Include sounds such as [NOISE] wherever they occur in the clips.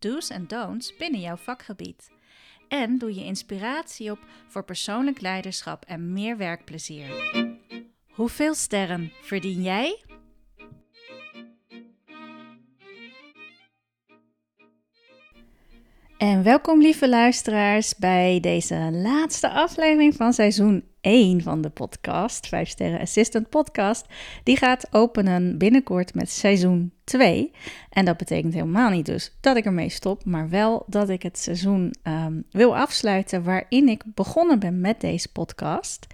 do's en don'ts binnen jouw vakgebied. En doe je inspiratie op voor persoonlijk leiderschap en meer werkplezier. Hoeveel sterren verdien jij? En welkom lieve luisteraars bij deze laatste aflevering van seizoen 1 van de podcast, 5 Sterren Assistant Podcast. Die gaat openen binnenkort met seizoen 2. En dat betekent helemaal niet dus dat ik ermee stop, maar wel dat ik het seizoen um, wil afsluiten waarin ik begonnen ben met deze podcast.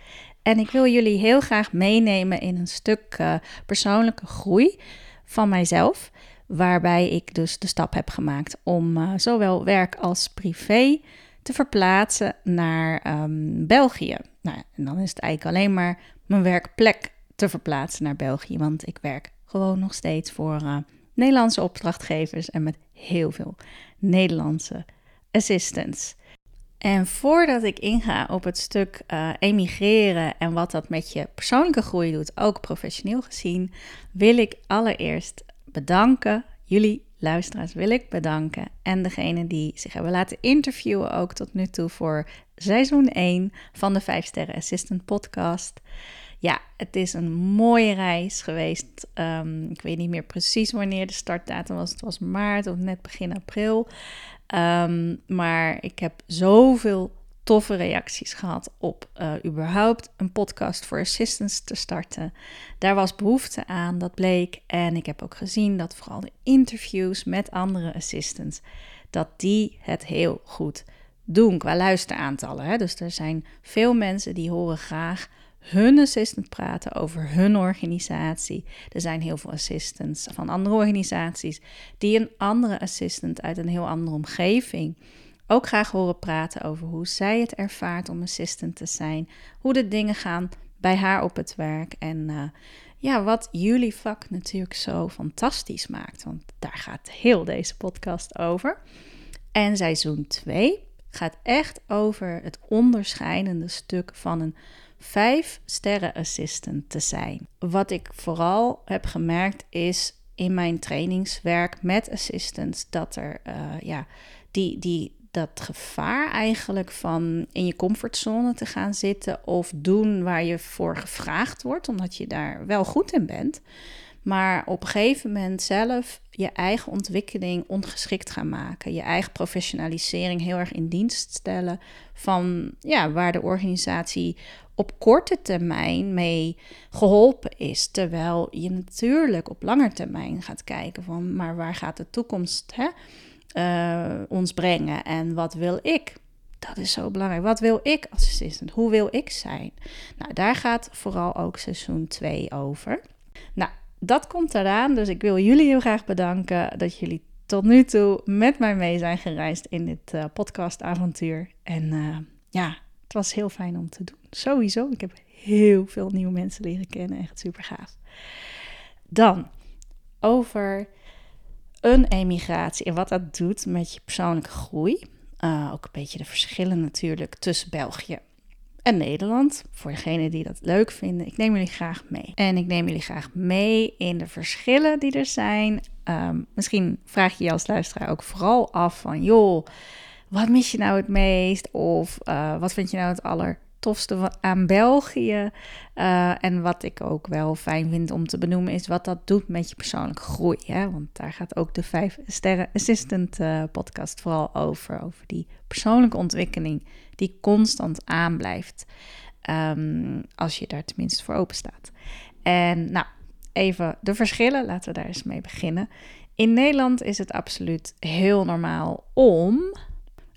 En ik wil jullie heel graag meenemen in een stuk uh, persoonlijke groei van mijzelf waarbij ik dus de stap heb gemaakt om uh, zowel werk als privé te verplaatsen naar um, België. Nou, en dan is het eigenlijk alleen maar mijn werkplek te verplaatsen naar België, want ik werk gewoon nog steeds voor uh, Nederlandse opdrachtgevers en met heel veel Nederlandse assistants. En voordat ik inga op het stuk uh, emigreren en wat dat met je persoonlijke groei doet, ook professioneel gezien, wil ik allereerst bedanken. Jullie luisteraars wil ik bedanken. En degene die zich hebben laten interviewen ook tot nu toe voor seizoen 1 van de 5 Sterren Assistant podcast. Ja, het is een mooie reis geweest. Um, ik weet niet meer precies wanneer de startdatum was. Het was maart of net begin april. Um, maar ik heb zoveel toffe reacties gehad op uh, überhaupt een podcast voor assistants te starten. Daar was behoefte aan, dat bleek. En ik heb ook gezien dat vooral de interviews met andere assistants, dat die het heel goed doen qua luisteraantallen. Hè? Dus er zijn veel mensen die horen graag hun assistant praten over hun organisatie. Er zijn heel veel assistants van andere organisaties die een andere assistant uit een heel andere omgeving ook graag horen praten over hoe zij het ervaart om assistant te zijn, hoe de dingen gaan bij haar op het werk en uh, ja, wat jullie vak natuurlijk zo fantastisch maakt, want daar gaat heel deze podcast over. En seizoen 2 gaat echt over het onderscheidende stuk van een 5 sterren assistant te zijn. Wat ik vooral heb gemerkt is in mijn trainingswerk met assistants dat er uh, ja, die, die dat gevaar eigenlijk van in je comfortzone te gaan zitten of doen waar je voor gevraagd wordt, omdat je daar wel goed in bent. Maar op een gegeven moment zelf je eigen ontwikkeling ongeschikt gaan maken. Je eigen professionalisering heel erg in dienst stellen van ja, waar de organisatie op korte termijn mee geholpen is. Terwijl je natuurlijk op lange termijn gaat kijken van maar waar gaat de toekomst hè, uh, ons brengen en wat wil ik? Dat is zo belangrijk. Wat wil ik als assistant? Hoe wil ik zijn? Nou, daar gaat vooral ook seizoen 2 over. Nou, dat komt eraan. Dus ik wil jullie heel graag bedanken dat jullie tot nu toe met mij mee zijn gereisd in dit uh, podcastavontuur. En uh, ja, het was heel fijn om te doen. Sowieso. Ik heb heel veel nieuwe mensen leren kennen. Echt super gaaf. Dan over een emigratie en wat dat doet met je persoonlijke groei. Uh, ook een beetje de verschillen natuurlijk tussen België en Nederland. Voor degenen die dat leuk vinden, ik neem jullie graag mee. En ik neem jullie graag mee in de verschillen die er zijn. Um, misschien vraag je je als luisteraar ook vooral af van, joh, wat mis je nou het meest? Of uh, wat vind je nou het aller tofste aan België. Uh, en wat ik ook wel fijn vind om te benoemen is wat dat doet met je persoonlijke groei. Hè? Want daar gaat ook de 5 sterren assistant uh, podcast vooral over. Over die persoonlijke ontwikkeling die constant aanblijft. Um, als je daar tenminste voor open staat. En nou, even de verschillen. Laten we daar eens mee beginnen. In Nederland is het absoluut heel normaal om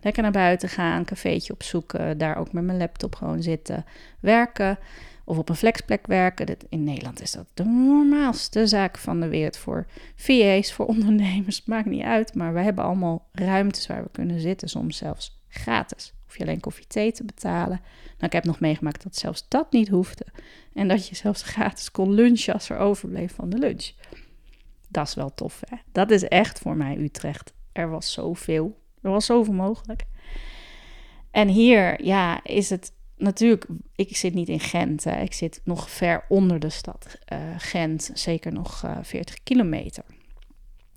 Lekker naar buiten gaan, een cafeetje opzoeken, daar ook met mijn laptop gewoon zitten, werken of op een flexplek werken. in Nederland is dat de normaalste zaak van de wereld voor VA's, voor [LAUGHS] ondernemers. Maakt niet uit, maar we hebben allemaal ruimtes waar we kunnen zitten, soms zelfs gratis. Of je alleen koffie thee te betalen. Nou, ik heb nog meegemaakt dat zelfs dat niet hoefde. En dat je zelfs [LAUGHS] gratis kon lunchen als er overbleef van de lunch. Dat is wel tof, hè? Dat is echt voor mij Utrecht. Er was zoveel. Er was zoveel mogelijk. En hier, ja, is het natuurlijk, ik zit niet in Gent. Ik zit nog ver onder de stad uh, Gent, zeker nog uh, eh, 40 kilometer.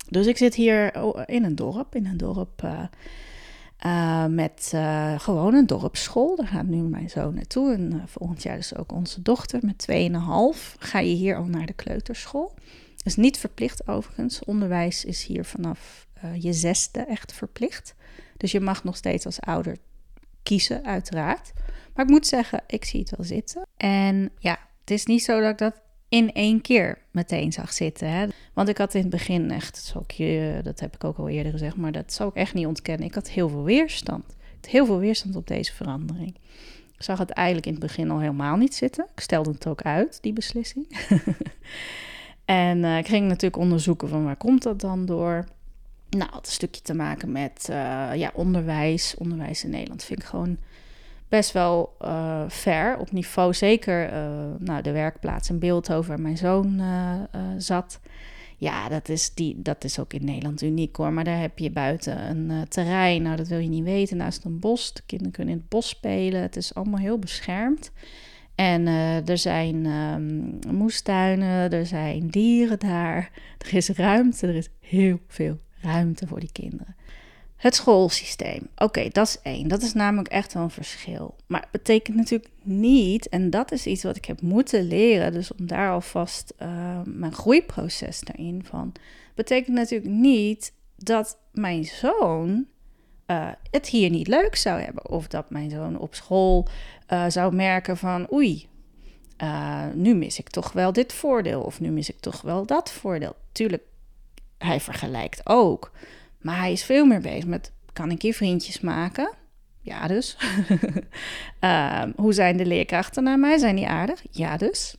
Dus ik zit hier oh, in een dorp, in een dorp uh, met gewoon een dorpsschool. Daar gaat nu mijn zoon naartoe. En volgend jaar dus ook onze dochter met 2,5. Ga je hier al naar de kleuterschool. Is niet verplicht overigens. Onderwijs is hier vanaf je zesde echt verplicht. Dus je mag nog steeds als ouder kiezen, uiteraard. Maar ik moet zeggen, ik zie het wel zitten. En ja, het is niet zo dat ik dat in één keer meteen zag zitten. Hè? Want ik had in het begin echt, dat, dat heb ik ook al eerder gezegd, maar dat zou ik echt niet ontkennen. Ik had heel veel weerstand. Heel veel weerstand op deze verandering. Ik zag het eigenlijk in het begin al helemaal niet zitten. Ik stelde het ook uit, die beslissing. [LAUGHS] en uh, ik ging natuurlijk onderzoeken van waar komt dat dan door. Nou, het een stukje te maken met uh, ja, onderwijs. Onderwijs in Nederland vind ik gewoon best wel ver op niveau. Zeker uh, nou, de werkplaats in Beeldhoven waar mijn zoon zat. Ja, dat is, die, dat is ook in Nederland uniek hoor. Maar daar heb je buiten een terrein. Nou, dat wil je niet weten. Naast een bos. De kinderen kunnen in het bos spelen. Het is allemaal heel beschermd. En er zijn um, moestuinen, er zijn dieren daar. Er is ruimte, er is heel veel ruimte voor die kinderen. Het schoolsysteem. Oké, dat is één. Dat is namelijk echt wel een verschil. Maar het betekent natuurlijk niet, en dat is iets wat ik heb moeten leren, dus om daar alvast uh, mijn groeiproces daarin van, betekent natuurlijk niet dat mijn zoon uh, het hier niet leuk zou hebben. Of dat mijn zoon op school uh, zou merken van, oei, nu mis ik toch wel dit voordeel, of nu mis ik toch wel dat voordeel. Tuurlijk, hij vergelijkt ook. Maar hij is veel meer bezig met: kan ik hier vriendjes maken? Ja, dus. [LAUGHS] Ehm, hoe zijn de leerkrachten naar mij? Zijn die aardig? Ja, dus.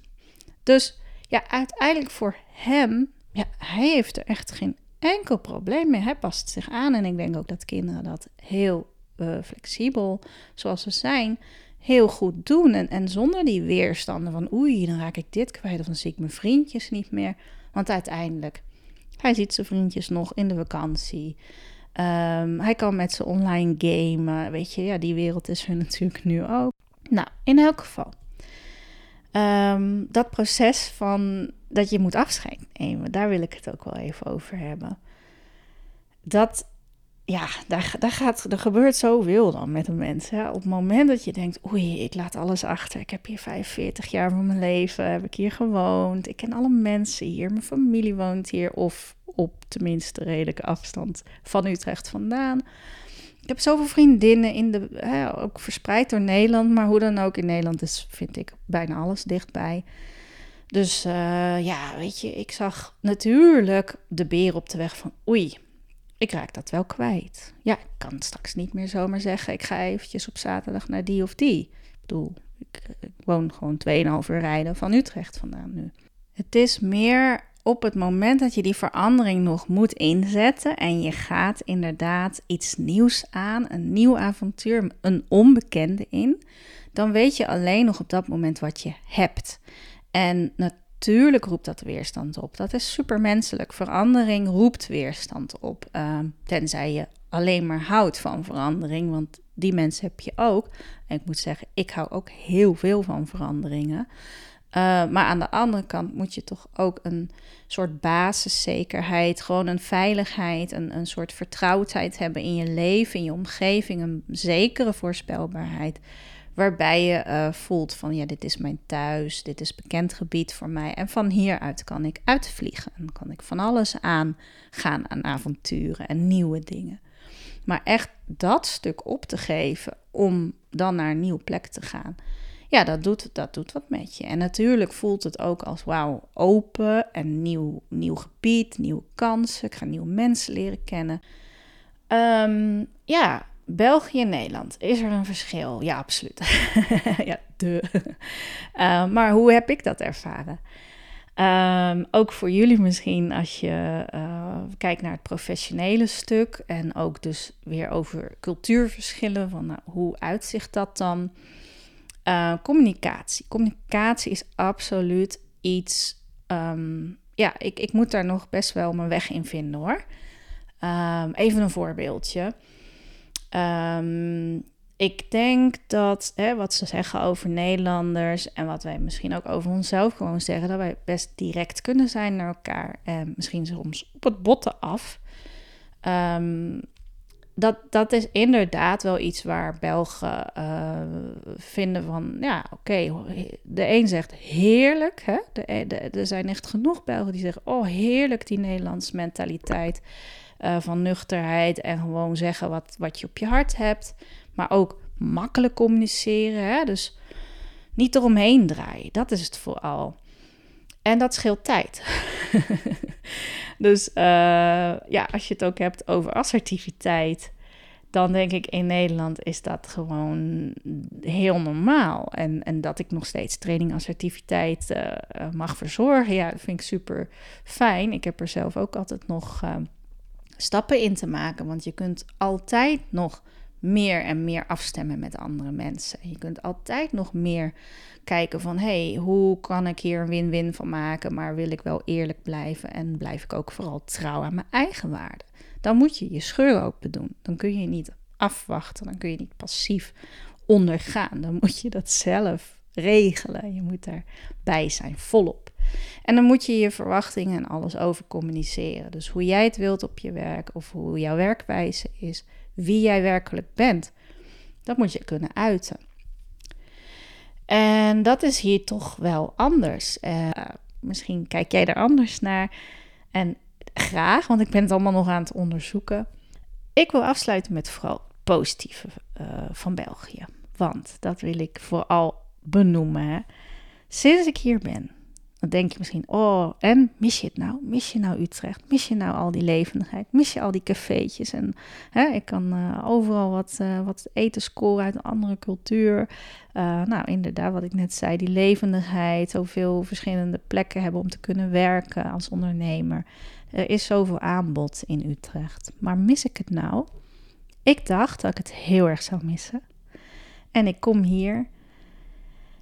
Dus ja, uiteindelijk voor hem, ja, hij heeft er echt geen enkel probleem mee. Hij past zich aan. En ik denk ook dat kinderen dat heel uh, flexibel, zoals ze zijn, heel goed doen. En, en zonder die weerstanden van oei, dan raak ik dit kwijt of dan zie ik mijn vriendjes niet meer. Want uiteindelijk hij ziet zijn vriendjes nog in de vakantie. Um, hij kan met ze online gamen. Weet je, ja, die wereld is er [LAUGHS] natuurlijk nu ook. Nou, in elk geval. Um, dat proces van dat je moet afscheid nemen, daar wil ik het ook wel even over hebben. Dat ja, daar, daar, gaat, er gebeurt zoveel dan met een mens. Op het moment dat je denkt, oei, ik laat alles achter. Ik heb hier 45 jaar van mijn leven, heb ik hier gewoond. Ik ken alle mensen hier, mijn familie woont hier. Of op tenminste redelijke afstand van Utrecht vandaan. Ik heb zoveel vriendinnen, in de, hè, ook verspreid door Nederland. Maar hoe dan ook, in Nederland is, vind ik, bijna alles dichtbij. Dus uh, ja, weet je, ik zag natuurlijk de beer op de weg van oei, ik raak dat wel kwijt. Ja, ik kan straks niet meer zomaar zeggen, ik ga eventjes op zaterdag naar die of die. Ik bedoel, ik, ik woon gewoon 2,5 uur rijden van Utrecht vandaan nu. Het is meer op het moment dat je die verandering nog moet inzetten en je gaat inderdaad iets nieuws aan, een nieuw avontuur, een onbekende in, dan weet je alleen nog op dat moment wat je hebt. En natuurlijk roept dat weerstand op. Dat is supermenselijk. Verandering roept weerstand op. Ehm, tenzij je alleen maar houdt van verandering, want die mensen heb je ook. En ik moet zeggen, ik hou ook heel veel van veranderingen. Uh, maar aan de andere kant moet je toch ook een soort basiszekerheid, gewoon een veiligheid, een, een soort vertrouwdheid hebben in je leven, in je omgeving, een zekere voorspelbaarheid. Waarbij je uh, voelt van ja, dit is mijn thuis, dit is bekend gebied voor mij. En van hieruit kan ik uitvliegen en kan ik van alles aan gaan aan avonturen en nieuwe dingen. Maar echt dat stuk op te geven om dan naar een nieuwe plek te gaan. Ja, dat doet, dat doet wat met je. En natuurlijk voelt het ook als wauw, open en nieuw, nieuw gebied, nieuwe kansen. Ik ga nieuwe mensen leren kennen. Um, ja, België en Nederland, is er een verschil? Ja, absoluut. [LAUGHS] ja, de. Uh, [LAUGHS] maar hoe heb ik dat ervaren? Um, ook voor jullie misschien als je uh, kijkt naar het professionele stuk en ook dus weer over cultuurverschillen, van nou, hoe uitzicht dat dan? Uh, communicatie. Communicatie is absoluut iets, um, ja, ik, ik moet daar nog best wel mijn weg in vinden hoor. Um, even een voorbeeldje. Um, ik denk dat hè, wat ze zeggen over Nederlanders en wat wij misschien ook over onszelf gewoon zeggen, dat wij best direct kunnen zijn naar elkaar en misschien soms op het botten af. Um, dat, dat is inderdaad wel iets waar Belgen uh, vinden van, ja, oké, de een zegt heerlijk, hè? De, de, er zijn echt genoeg Belgen die zeggen, oh heerlijk die Nederlandse mentaliteit uh, van nuchterheid en gewoon zeggen wat, wat je op je hart hebt. Maar ook makkelijk communiceren. Hè? Dus niet eromheen draaien. Dat is het vooral. En dat scheelt tijd. [LAUGHS] dus uh, ja, als je het ook hebt over assertiviteit, dan denk ik in Nederland is dat gewoon heel normaal. En, en dat ik nog steeds training assertiviteit uh, mag verzorgen, ja, dat vind ik super fijn. Ik heb er zelf ook altijd nog uh, stappen in te maken, want je kunt altijd nog meer en meer afstemmen met andere mensen. Je kunt altijd nog meer kijken van hey, hoe kan ik hier een win-win van maken, maar wil ik wel eerlijk blijven en blijf ik ook vooral trouw aan mijn eigen waarden. Dan moet je je scheur open doen. Dan kun je niet afwachten, dan kun je niet passief ondergaan. Dan moet je dat zelf regelen. Je moet daarbij zijn, volop. En dan moet je je verwachtingen en alles over communiceren. Dus hoe jij het wilt op je werk of hoe jouw werkwijze is, wie jij werkelijk bent. Dat moet je kunnen uiten. En dat is hier toch wel anders. Uh, misschien kijk jij er anders naar. En graag, want ik ben het allemaal nog aan het onderzoeken. Ik wil afsluiten met vooral positieve uh, van België. Want dat wil ik vooral benoemen. Sinds ik hier ben, dan denk je misschien, oh, en mis je het nou? Mis je nou Utrecht? Mis je nou al die levendigheid? Mis je al die cafeetjes? En hè, ik kan uh, overal wat, uh, wat eten scoren uit een andere cultuur. Uh, nou, inderdaad, wat ik net zei, die levendigheid. Zoveel verschillende plekken hebben om te kunnen werken als ondernemer. Er is zoveel aanbod in Utrecht. Maar mis ik het nou? Ik dacht dat ik het heel erg zou missen. En ik kom hier.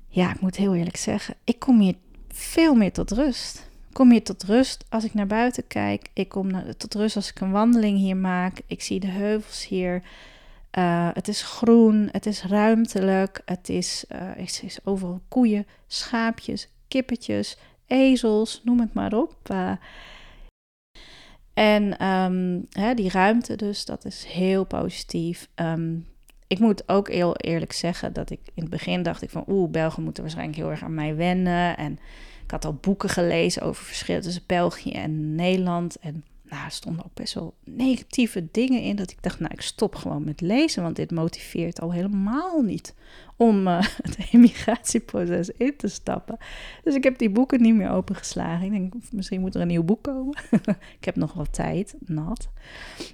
Ja, ik moet heel eerlijk zeggen, ik kom hier veel meer tot rust. Kom hier tot rust als ik naar buiten kijk. Ik kom tot rust als ik een wandeling hier maak. Ik zie de heuvels hier. Uh, het is groen, het is ruimtelijk, het is, uh, is, is overal koeien, schaapjes, kippetjes, ezels, noem het maar op. Uh, en um, hè, die ruimte dus, dat is heel positief. Um, ik moet ook heel eerlijk zeggen dat ik in het begin dacht ik van... oeh, Belgen moeten waarschijnlijk heel erg aan mij wennen. En ik had al boeken gelezen over verschillen tussen België en Nederland. En nou, er stonden ook best wel negatieve dingen in. Dat ik dacht, nou, ik stop gewoon met lezen. Want dit motiveert al helemaal niet om uh, [LAUGHS] het immigratieproces in te stappen. Dus ik heb die boeken niet meer opengeslagen. Ik denk, misschien moet er een nieuw boek komen. [LAUGHS] ik heb nog wat tijd, nat.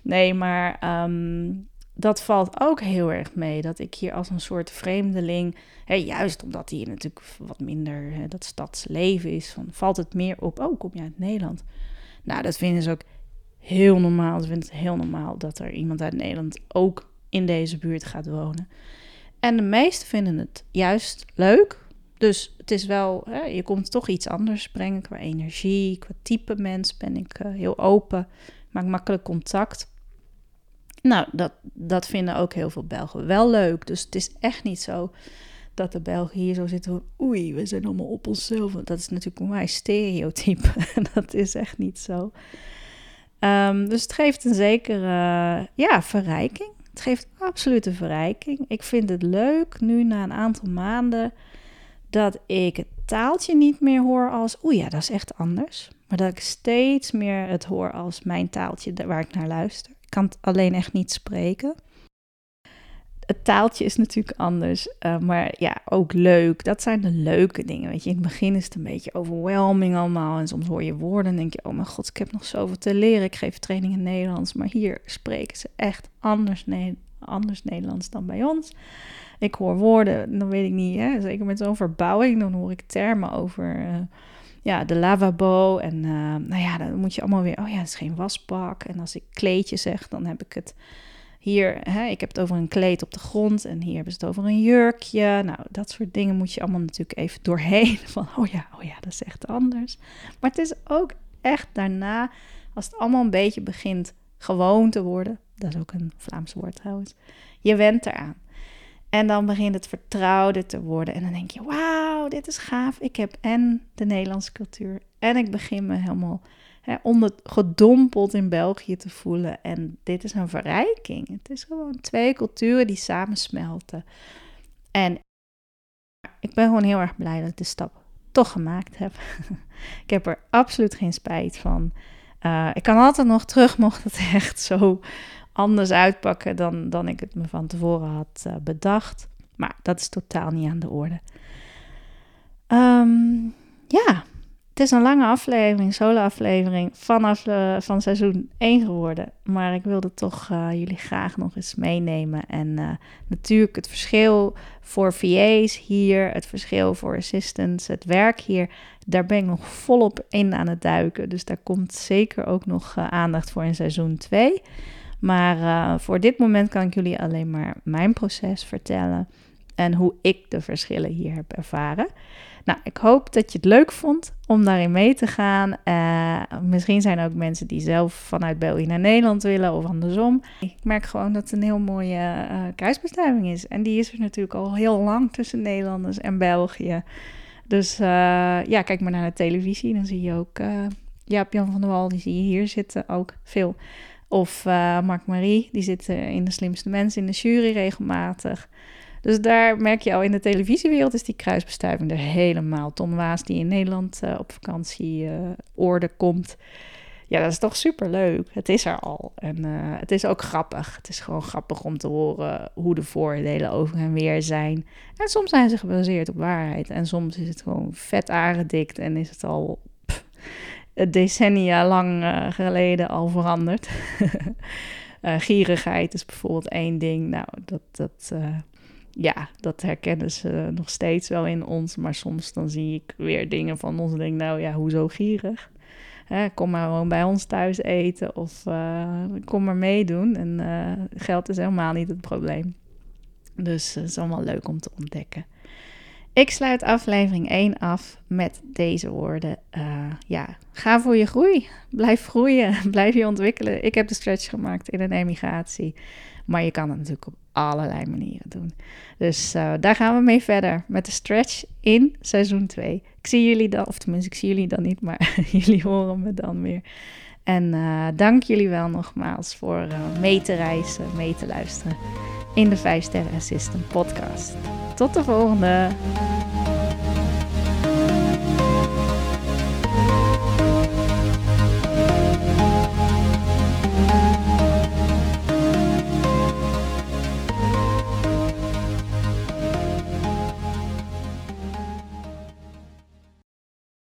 Nee, maar um, dat valt ook heel erg mee. Dat ik hier als een soort vreemdeling, hè, juist omdat hier natuurlijk wat minder hè, dat stadsleven is, van, valt het meer op. Oh, kom je uit Nederland? Nou, dat vinden ze ook heel normaal. Ze vinden het heel normaal dat er iemand uit Nederland ook in deze buurt gaat wonen. En de meesten vinden het juist leuk. Dus het is wel, hè, je komt toch iets anders brengen qua energie, qua type mens ben ik uh, heel open, maak makkelijk contact. Nou, dat, dat vinden ook heel veel Belgen wel leuk. Dus het is echt niet zo dat de Belgen hier zo zitten van... oei, we zijn allemaal op onszelf. Dat is natuurlijk een wij stereotype. [LAUGHS] dat is echt niet zo. Um, dus het geeft een zekere ja, verrijking. Het geeft absolute verrijking. Ik vind het leuk nu na een aantal maanden... dat ik het taaltje niet meer hoor als... oeh ja, dat is echt anders. Maar dat ik steeds meer het hoor als mijn taaltje waar ik naar luister. Ik kan het alleen echt niet spreken. Het taaltje is natuurlijk anders, uh, maar ja, ook leuk. Dat zijn de leuke dingen, weet je. In het begin is het een beetje overwhelming allemaal. En soms hoor je woorden en denk je, oh mijn god, ik heb nog zoveel te leren. Ik geef training in Nederlands, maar hier spreken ze echt anders anders Nederlands dan bij ons. Ik hoor woorden, dan weet ik niet, hè, zeker met zo'n verbouwing, dan hoor ik termen over uh, ja, de lavabo. En uh, nou ja, dan moet je allemaal weer, oh ja, het is geen wasbak. En als ik kleedje zeg, dan heb ik het hier, hè, ik heb het over een kleed op de grond en hier hebben ze het over een jurkje. Nou, dat soort dingen moet je allemaal natuurlijk even doorheen. [LAUGHS] Van, oh ja, oh ja, dat is echt anders. Maar het is ook echt daarna, als het allemaal een beetje begint gewoon te worden. Dat is ook een Vlaams woord trouwens. Je went eraan. En dan begint het vertrouwde te worden. En dan denk je, wauw, dit is gaaf. Ik heb en de Nederlandse cultuur. En ik begin me helemaal hè, onder, gedompeld in België te voelen. En dit is een verrijking. Het is gewoon twee culturen die samensmelten. En ik ben gewoon heel erg blij dat ik de stap toch gemaakt heb. [LAUGHS] ik heb er absoluut geen spijt van. Uh, ik kan altijd nog terug, [LAUGHS] mocht het echt zo anders uitpakken dan, dan ik het me van tevoren had uh, bedacht. Maar dat is totaal niet aan de orde. Um, ja, het is een lange aflevering, solo-aflevering vanaf uh, van seizoen 1 geworden. Maar ik wilde toch uh, jullie graag nog eens meenemen. En uh, natuurlijk het verschil voor VA's hier, het verschil voor assistants, het werk hier. Daar ben ik nog volop in aan het duiken. Dus daar komt zeker ook nog aandacht voor in seizoen 2. Maar voor dit moment kan ik jullie alleen maar mijn proces vertellen. En hoe ik de verschillen hier heb ervaren. Nou, ik hoop dat je het leuk vond om daarin mee te gaan. Uh, misschien zijn er ook mensen die zelf vanuit België naar Nederland willen of andersom. Ik merk gewoon dat het een heel mooie uh, kruisbestuiving is. En die is er natuurlijk al heel lang tussen Nederlanders en België. Dus uh, ja, kijk maar naar de televisie. Dan zie je ook Jaap-Jan van der Wal, die zie je hier zitten ook veel. Of Mark Marie, die zit in de slimste mensen in de jury regelmatig. Dus daar merk je al in de televisiewereld is die kruisbestuiving er helemaal. Tom Waas die in Nederland uh, op vakantieorde uh, komt. Ja, dat is toch super leuk. Het is er al. En uh, het is ook grappig. Het is gewoon grappig om te horen hoe de voordelen over en weer zijn. En soms zijn ze gebaseerd op waarheid. En soms is het gewoon vet aangedikt en is het al decennia lang geleden al veranderd. [LAUGHS] gierigheid is bijvoorbeeld één ding. Nou, dat, dat ja, dat herkennen ze nog steeds wel in ons. Maar soms dan zie ik weer dingen van ons en denk, nou ja, hoezo gierig? Hè, kom maar gewoon bij ons thuis eten of uh, kom maar meedoen. En uh, geld is helemaal niet het probleem. Dus het is allemaal leuk om te ontdekken. Ik sluit aflevering 1 af met deze woorden. Uh, ja, ga voor je groei. Blijf groeien. [LAUGHS] Blijf je ontwikkelen. Ik heb de stretch gemaakt in een emigratie. Maar je kan het natuurlijk op allerlei manieren doen. Dus uh, daar gaan we mee verder met de stretch in seizoen 2. Ik zie jullie dan, of tenminste, ik zie jullie dan niet, maar [LAUGHS] jullie horen me dan weer. En uh, dank jullie wel nogmaals voor uh, mee te reizen, mee te luisteren in de 5 Sterren Assistant podcast. Tot de volgende!